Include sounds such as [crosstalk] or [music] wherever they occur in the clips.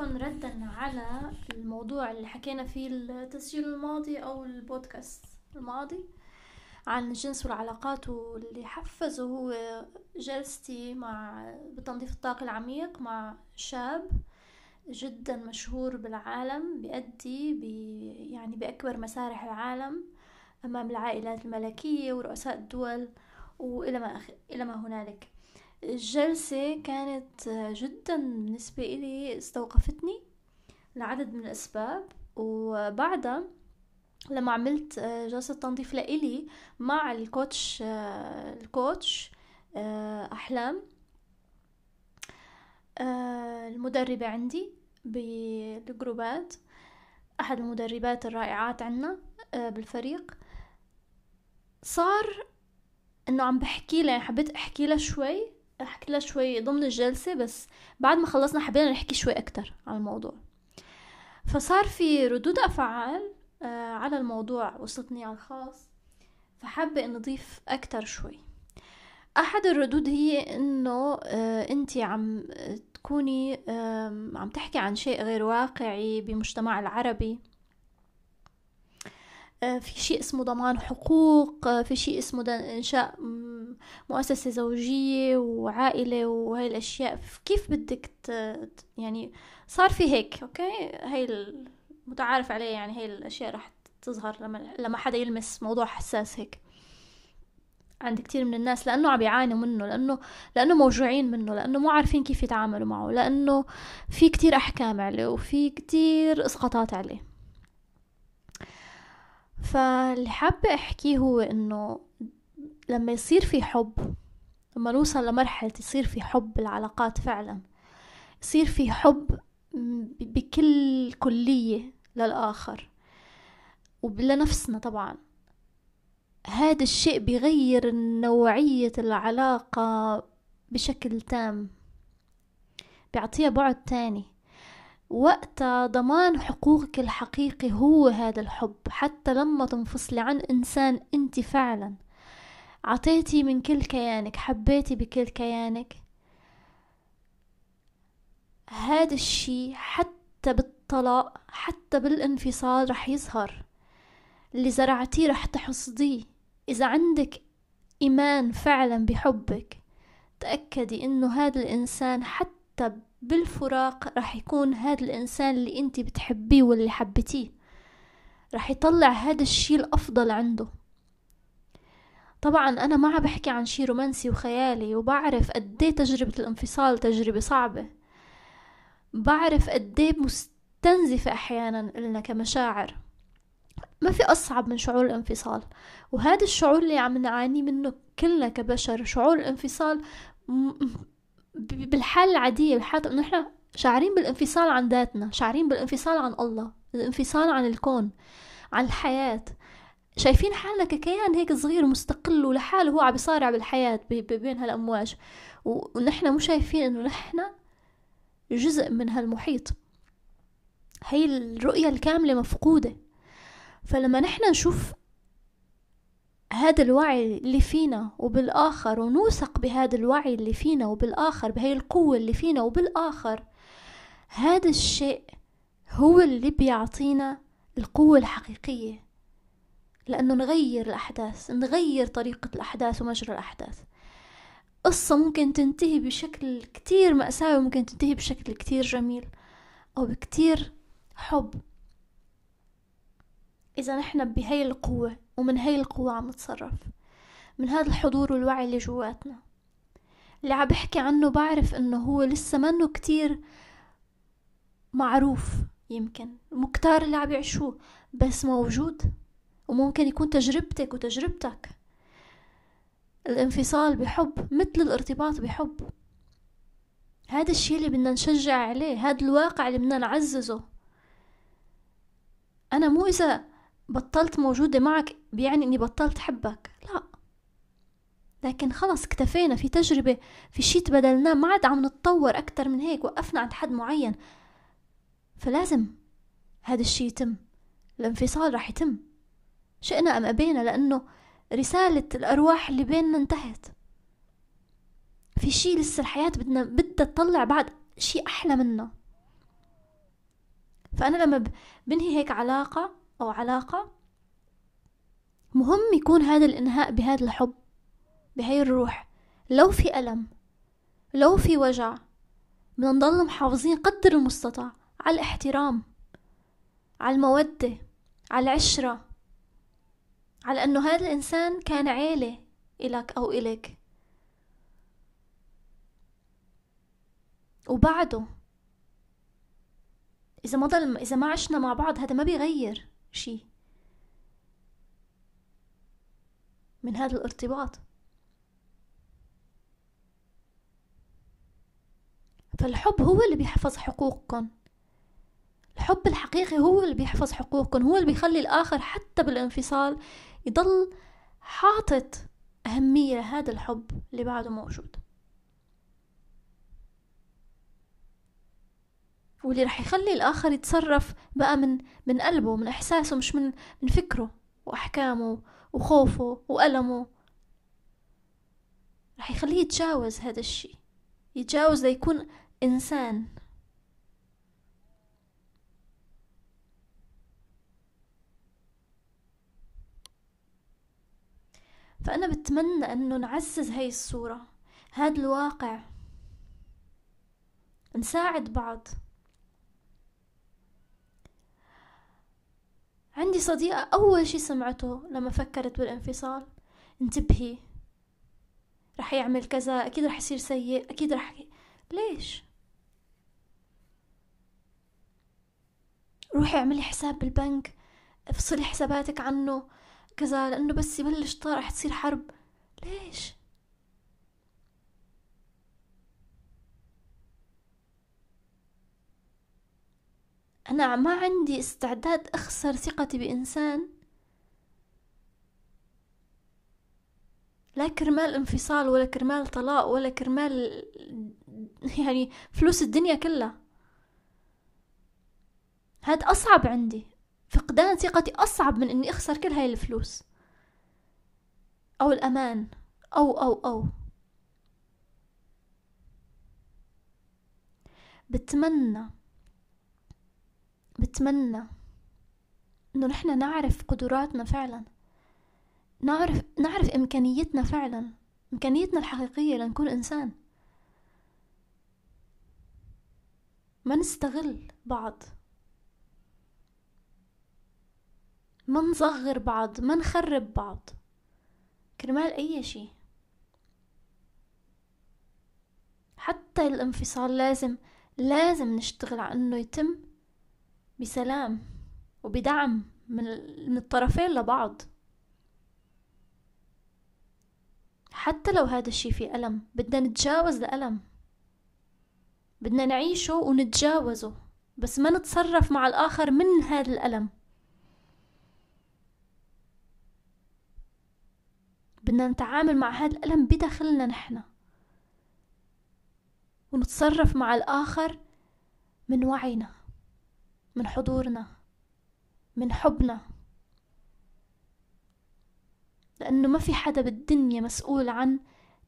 فيكم ردا على الموضوع اللي حكينا فيه التسجيل الماضي أو البودكاست الماضي عن الجنس والعلاقات واللي حفزه هو جلستي مع بتنظيف الطاقة العميق مع شاب جدا مشهور بالعالم بيأدي بي يعني بأكبر مسارح العالم أمام العائلات الملكية ورؤساء الدول وإلى ما, أخ... إلى ما هنالك. الجلسة كانت جدا بالنسبة إلي استوقفتني لعدد من الأسباب وبعدها لما عملت جلسة تنظيف لإلي مع الكوتش الكوتش أحلام المدربة عندي بالجروبات أحد المدربات الرائعات عنا بالفريق صار إنه عم بحكي لها حبيت أحكي لها شوي أحكي لها شوي ضمن الجلسة بس بعد ما خلصنا حبينا نحكي شوي أكتر عن الموضوع. فصار في ردود أفعال آه، على الموضوع وصلتني على الخاص فحابة ان أضيف أكتر شوي. أحد الردود هي إنه آه، انت عم تكوني عم تحكي عن شيء غير واقعي بمجتمع العربي. في شيء اسمه ضمان حقوق آه، في شيء اسمه إنشاء مؤسسة زوجية وعائلة وهاي الأشياء. كيف بدك يعني صار في هيك أوكي؟ هاي المتعارف عليه يعني هاي الأشياء راح تظهر لما لما حدا يلمس موضوع حساس هيك. عند كتير من الناس لأنه عم يعانوا منه لأنه لأنه موجوعين منه لأنه مو عارفين كيف يتعاملوا معه لأنه في كتير أحكام عليه وفي كتير إسقاطات عليه. فاللي حابة أحكيه هو إنه لما يصير في حب لما نوصل لمرحلة يصير في حب بالعلاقات فعلا يصير في حب بكل كلية للآخر ولنفسنا طبعا. هذا الشيء بيغير نوعية العلاقة بشكل تام بيعطيها بعد تاني. وقتها ضمان حقوقك الحقيقي هو هذا الحب حتى لما تنفصلي عن إنسان أنت فعلا. عطيتي من كل كيانك حبيتي بكل كيانك. هذا الشي حتى بالطلاق حتى بالانفصال رح يظهر. اللي زرعتيه رح تحصديه. إذا عندك إيمان فعلا بحبك تأكدي إنه هذا الإنسان حتى بالفراق رح يكون هذا الإنسان اللي أنت بتحبيه واللي حبيتيه. رح يطلع هذا الشي الأفضل عنده. طبعا أنا ما عم بحكي عن شي رومانسي وخيالي وبعرف قديه تجربة الانفصال تجربة صعبة. بعرف قديه مستنزفة أحيانا إلنا كمشاعر. ما في أصعب من شعور الانفصال وهذا الشعور اللي عم نعاني منه كلنا كبشر شعور الانفصال بالحالة العادية بالحالة إنه إحنا شاعرين بالانفصال عن ذاتنا شاعرين بالانفصال عن الله الانفصال عن الكون عن الحياة. شايفين حالنا ككيان هيك صغير مستقل ولحاله هو عم بيصارع بالحياة بين هالأمواج. ونحن مو شايفين إنه نحن جزء من هالمحيط. هي الرؤية الكاملة مفقودة. فلما نحن نشوف هذا الوعي اللي فينا وبالآخر ونوثق بهذا الوعي اللي فينا وبالآخر بهي القوة اللي فينا وبالآخر هذا الشيء هو اللي بيعطينا القوة الحقيقية. لأنه نغير الأحداث نغير طريقة الأحداث ومجرى الأحداث. قصة ممكن تنتهي بشكل كتير مأساوي ممكن تنتهي بشكل كتير جميل أو بكتير حب. إذا نحن بهي القوة ومن هاي القوة عم نتصرف من هذا الحضور والوعي اللي جواتنا. اللي عم بحكي عنه بعرف إنه هو لسه منه كتير معروف يمكن مكتار اللي عم يعيشوه بس موجود وممكن يكون تجربتك وتجربتك. الانفصال بحب مثل الارتباط بحب. هذا الشيء اللي بدنا نشجع عليه هذا الواقع اللي بدنا نعززه. أنا مو إذا بطلت موجودة معك بيعني إني بطلت حبك لا. لكن خلص اكتفينا في تجربة في شي تبدلناه ما عاد عم نتطور أكتر من هيك وقفنا عند حد معين. فلازم هذا الشي يتم. الانفصال راح يتم. شئنا أم أبينا لأنه رسالة الأرواح اللي بيننا انتهت. في شي لسه الحياة بدنا بدها تطلع بعد شي أحلى منه فأنا لما بنهي هيك علاقة أو علاقة مهم يكون هذا الإنهاء بهذا الحب بهاي الروح. لو في ألم لو في وجع بدنا نضل محافظين قدر المستطاع على الاحترام على المودة على العشرة على أنه هذا الإنسان كان عيلة إلك أو إلك. وبعده إذا ما ضل إذا ما عشنا مع بعض هذا ما بيغير. شي. من هذا الارتباط. فالحب هو اللي بيحفظ حقوقكم. الحب الحقيقي هو اللي بيحفظ حقوقكم هو اللي بيخلي الآخر حتى بالانفصال يضل حاطط أهمية لهذا الحب اللي بعده موجود. واللي رح يخلي الآخر يتصرف بقى من من قلبه من إحساسه مش من من فكره وأحكامه وخوفه وألمه. رح يخليه يتجاوز هذا الشي يتجاوز ليكون إنسان. فأنا بتمنى أنه نعزز هاي الصورة هذا الواقع. نساعد بعض. عندي صديقة أول شي سمعته لما فكرت بالانفصال. انتبهي رح يعمل كذا أكيد رح يصير سيء أكيد رح ليش؟ روحي اعملي حساب بالبنك افصلي حساباتك عنه كذا لأنه بس يبلش طار رح تصير حرب. ليش؟ أنا ما عندي استعداد أخسر ثقتي بإنسان. لا كرمال انفصال ولا كرمال طلاق ولا كرمال [laughs] يعني فلوس الدنيا كلها. هاد أصعب عندي. فقدان ثقتي أصعب من إني أخسر كل هاي الفلوس. أو الأمان. أو أو أو. بتمنى بتمنى إنه نحن نعرف قدراتنا فعلا. نعرف نعرف إمكانيتنا فعلا. إمكانيتنا الحقيقية لنكون إنسان. ما نستغل بعض. ما نصغر بعض. ما نخرب بعض. كرمال أي شي حتى الانفصال لازم لازم نشتغل على إنه يتم بسلام وبدعم من, من الطرفين لبعض. حتى لو هذا الشي فيه ألم بدنا نتجاوز الألم بدنا نعيشه ونتجاوزه بس ما نتصرف مع الآخر من هذا الألم. بدنا نتعامل مع هذا الألم بداخلنا نحن. ونتصرف مع الآخر من وعينا. من حضورنا من حبنا. لأنه ما في حدا بالدنيا مسؤول عن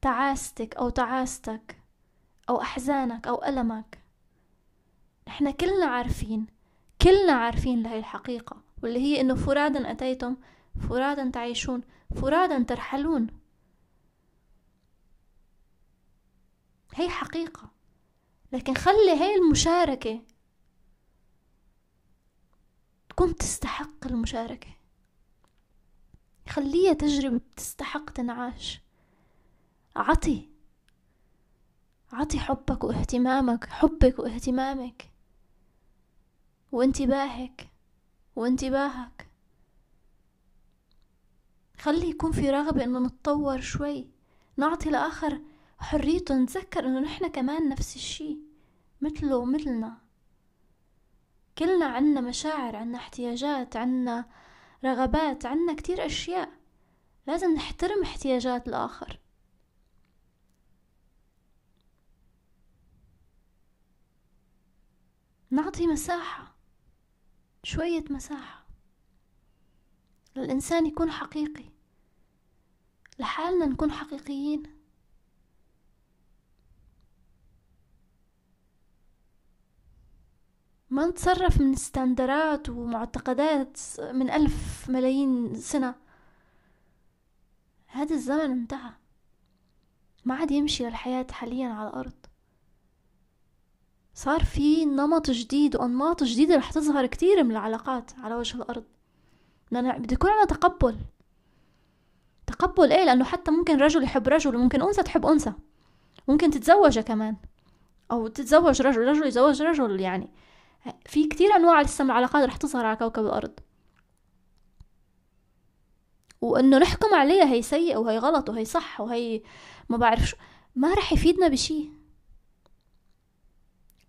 تعاستك أو تعاستك أو أحزانك أو ألمك. إحنا كلنا عارفين كلنا عارفين لهي الحقيقة واللي هي إنه فرادا أتيتم فرادا تعيشون فرادا ترحلون. هي حقيقة. لكن خلي هاي المشاركة تكون تستحق المشاركة. خليها تجربة تستحق تنعاش. عطي. عطي حبك واهتمامك حبك واهتمامك. وانتباهك وانتباهك. خلي يكون في رغبة إنه نتطور شوي. نعطي لآخر حريته. نتذكر إنه نحنا كمان نفس الشي. مثله مثلنا كلنا عنا مشاعر عنا احتياجات عنا رغبات عنا كتير أشياء. لازم نحترم احتياجات الآخر. نعطي مساحة شوية مساحة للإنسان يكون حقيقي لحالنا نكون حقيقيين. ما نتصرف من استندرات ومعتقدات من ألف ملايين سنة. هذا الزمن انتهى ما عاد يمشي للحياة حاليا على الأرض. صار في نمط جديد وأنماط جديدة رح تظهر كتير من العلاقات على وجه الأرض. بدنا بده يكون عنا تقبل. تقبل إيه؟ لأنه حتى ممكن رجل يحب رجل وممكن أنثى تحب أنثى. ممكن تتزوج كمان. أو تتزوج رجل رجل يتزوج رجل يعني. في كتير أنواع لسه من العلاقات رح تظهر على كوكب الأرض. وإنه نحكم عليها هي سيئة وهي غلط وهي صح وهي ما بعرف شو ما رح يفيدنا بشي.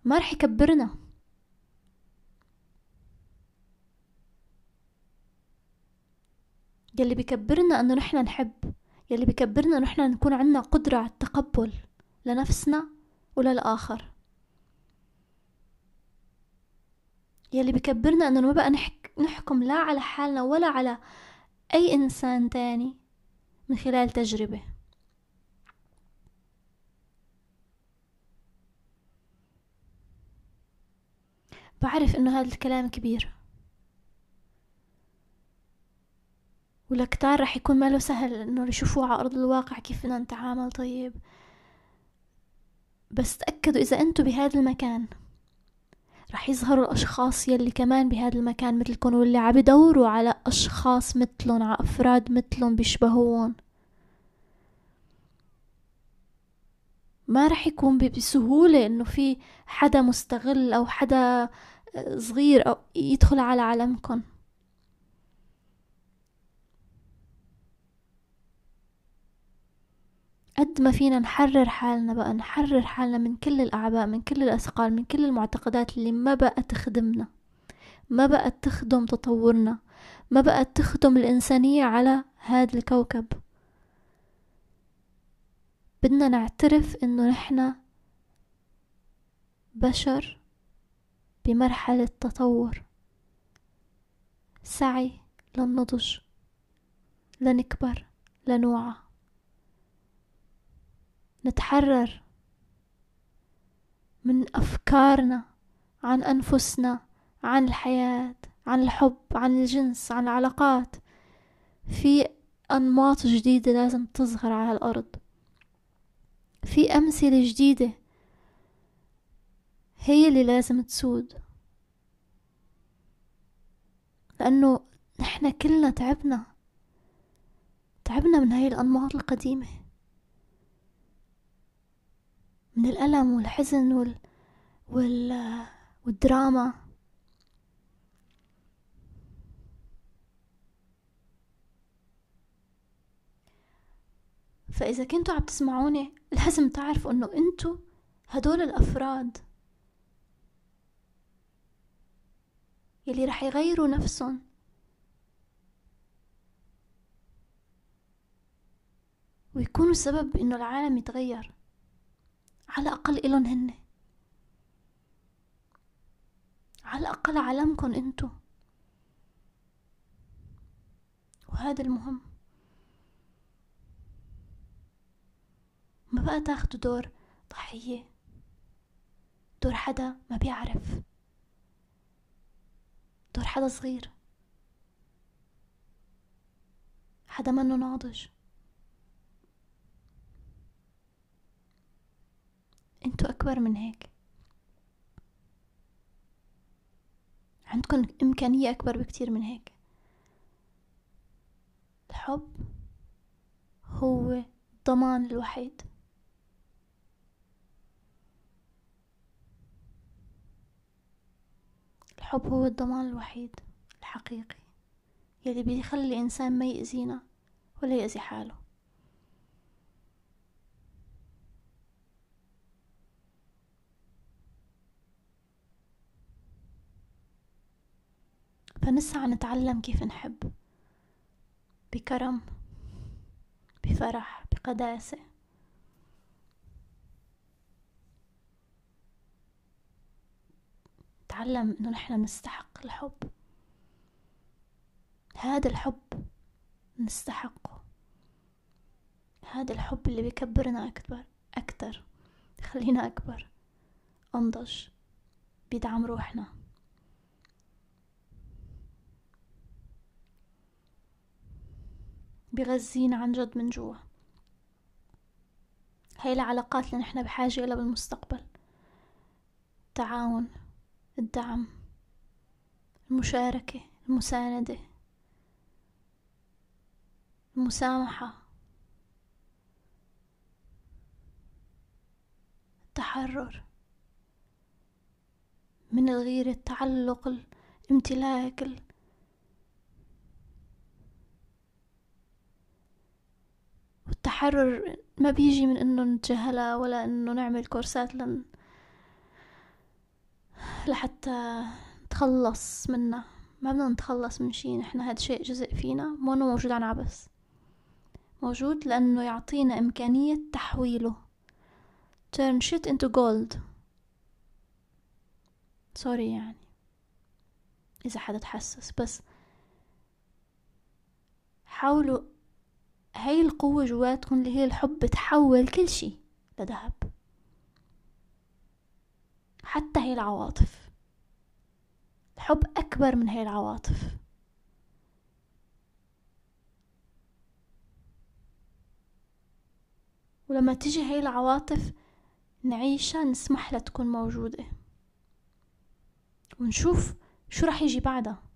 ما رح يكبرنا. يلي بيكبرنا إنه نحن نحب يلي بيكبرنا إنه نحن نكون عنا قدرة على التقبل لنفسنا وللآخر. يلي بكبرنا إنه ما بقى نحك نحكم لا على حالنا ولا على أي إنسان تاني من خلال تجربة. بعرف إنه هذا الكلام كبير. ولكتار رح يكون ماله سهل إنه يشوفوه على أرض الواقع كيف بدنا نتعامل طيب. بس تأكدوا إذا أنتوا بهذا المكان رح يظهروا الأشخاص يلي كمان بهذا المكان مثلكم واللي عم يدوروا على أشخاص مثلهم على أفراد مثلهم بيشبهون ما رح يكون بسهولة إنه في حدا مستغل أو حدا صغير أو يدخل على عالمكم قد ما فينا نحرر حالنا بقى نحرر حالنا من كل الأعباء من كل الأثقال من كل المعتقدات اللي ما بقى تخدمنا ما بقى تخدم تطورنا ما بقى تخدم الإنسانية على هذا الكوكب. بدنا نعترف إنه نحنا بشر بمرحلة تطور. سعي للنضج لنكبر لنوعى نتحرر من أفكارنا عن أنفسنا عن الحياة عن الحب عن الجنس عن العلاقات. في أنماط جديدة لازم تظهر على الأرض. في أمثلة جديدة هي اللي لازم تسود. لأنه نحنا كلنا تعبنا. تعبنا من هاي الأنماط القديمة. من الألم والحزن وال... وال... والدراما. فإذا كنتوا عم تسمعوني لازم تعرفوا إنه أنتوا هدول الأفراد يلي رح يغيروا نفسهم. ويكونوا سبب إنه العالم يتغير. على الأقل إلهم هن. على الأقل عالمكن أنتو. وهذا المهم. ما بقى تاخدوا دور ضحية. دور حدا ما بيعرف. دور حدا صغير. حدا منه ناضج. أنتوا اكبر من هيك. عندكم امكانية اكبر بكتير من هيك. الحب هو الضمان الوحيد. الحب هو الضمان الوحيد الحقيقي. يلي بيخلي الإنسان ما يأذينا ولا يأذي حاله. فنسعى نتعلم كيف نحب. بكرم بفرح بقداسة. نتعلم إنه نحن نستحق الحب. هذا الحب نستحقه. هذا الحب اللي بيكبرنا أكبر أكتر يخلينا أكبر. أنضج بيدعم روحنا. بغذينا عن جد من جوا هاي العلاقات اللي نحن بحاجة إلها بالمستقبل. التعاون الدعم المشاركة المساندة المسامحة التحرر. من الغيرة التعلق الامتلاك والتحرر ما بيجي من إنه نتجاهلها ولا إنه نعمل كورسات لن لحتى نتخلص منها. ما بدنا نتخلص من شي نحن هاد شيء جزء فينا. مو إنه موجود عن عبس موجود لأنه يعطينا إمكانية تحويله. Turn shit into gold. سوري يعني. إذا حدا تحسس. بس حاولوا هاي القوة جواتكم اللي هي الحب تحول كل شي لذهب. حتى هي العواطف. الحب أكبر من هاي العواطف. ولما تجي هاي العواطف نعيشها نسمح لها تكون موجودة. ونشوف شو رح يجي بعدها.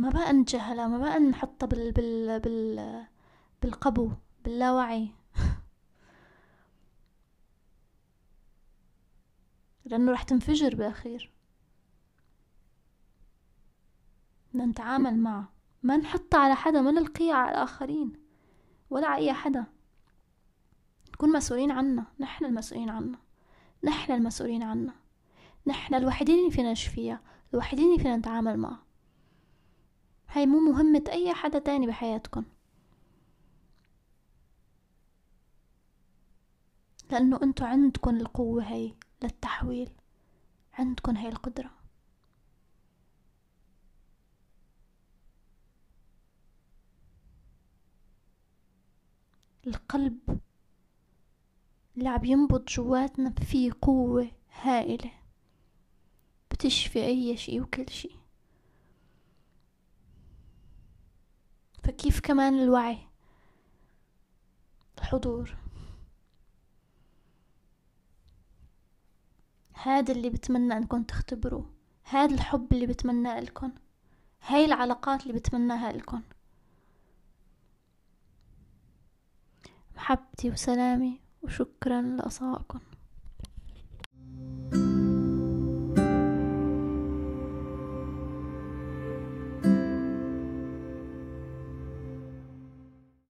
ما بقى نتجاهلها ما بقى نحطها بال بال بال بالقبو باللاوعي. [laughs] لأنه رح تنفجر بالأخير بدنا نتعامل معها ما نحطها على حدا ما نلقيها على الآخرين ولا على أي حدا. نكون مسؤولين عنا نحن المسؤولين عنا نحن المسؤولين عنا نحن الوحيدين اللي فينا نشفيها الوحيدين اللي فينا نتعامل معها هاي مو مهمة أي حدا تاني بحياتكم. لأنه أنتو عندكن القوة هاي للتحويل. عندكن هاي القدرة. القلب اللي عم ينبض جواتنا فيه قوة هائلة. بتشفي أي شي وكل شي فكيف كمان الوعي؟ الحضور. هذا اللي بتمنى انكم تختبروه. هذا الحب اللي بتمناه لكم. هاي العلاقات اللي بتمناها لكم. محبتي وسلامي وشكرا لأصائكم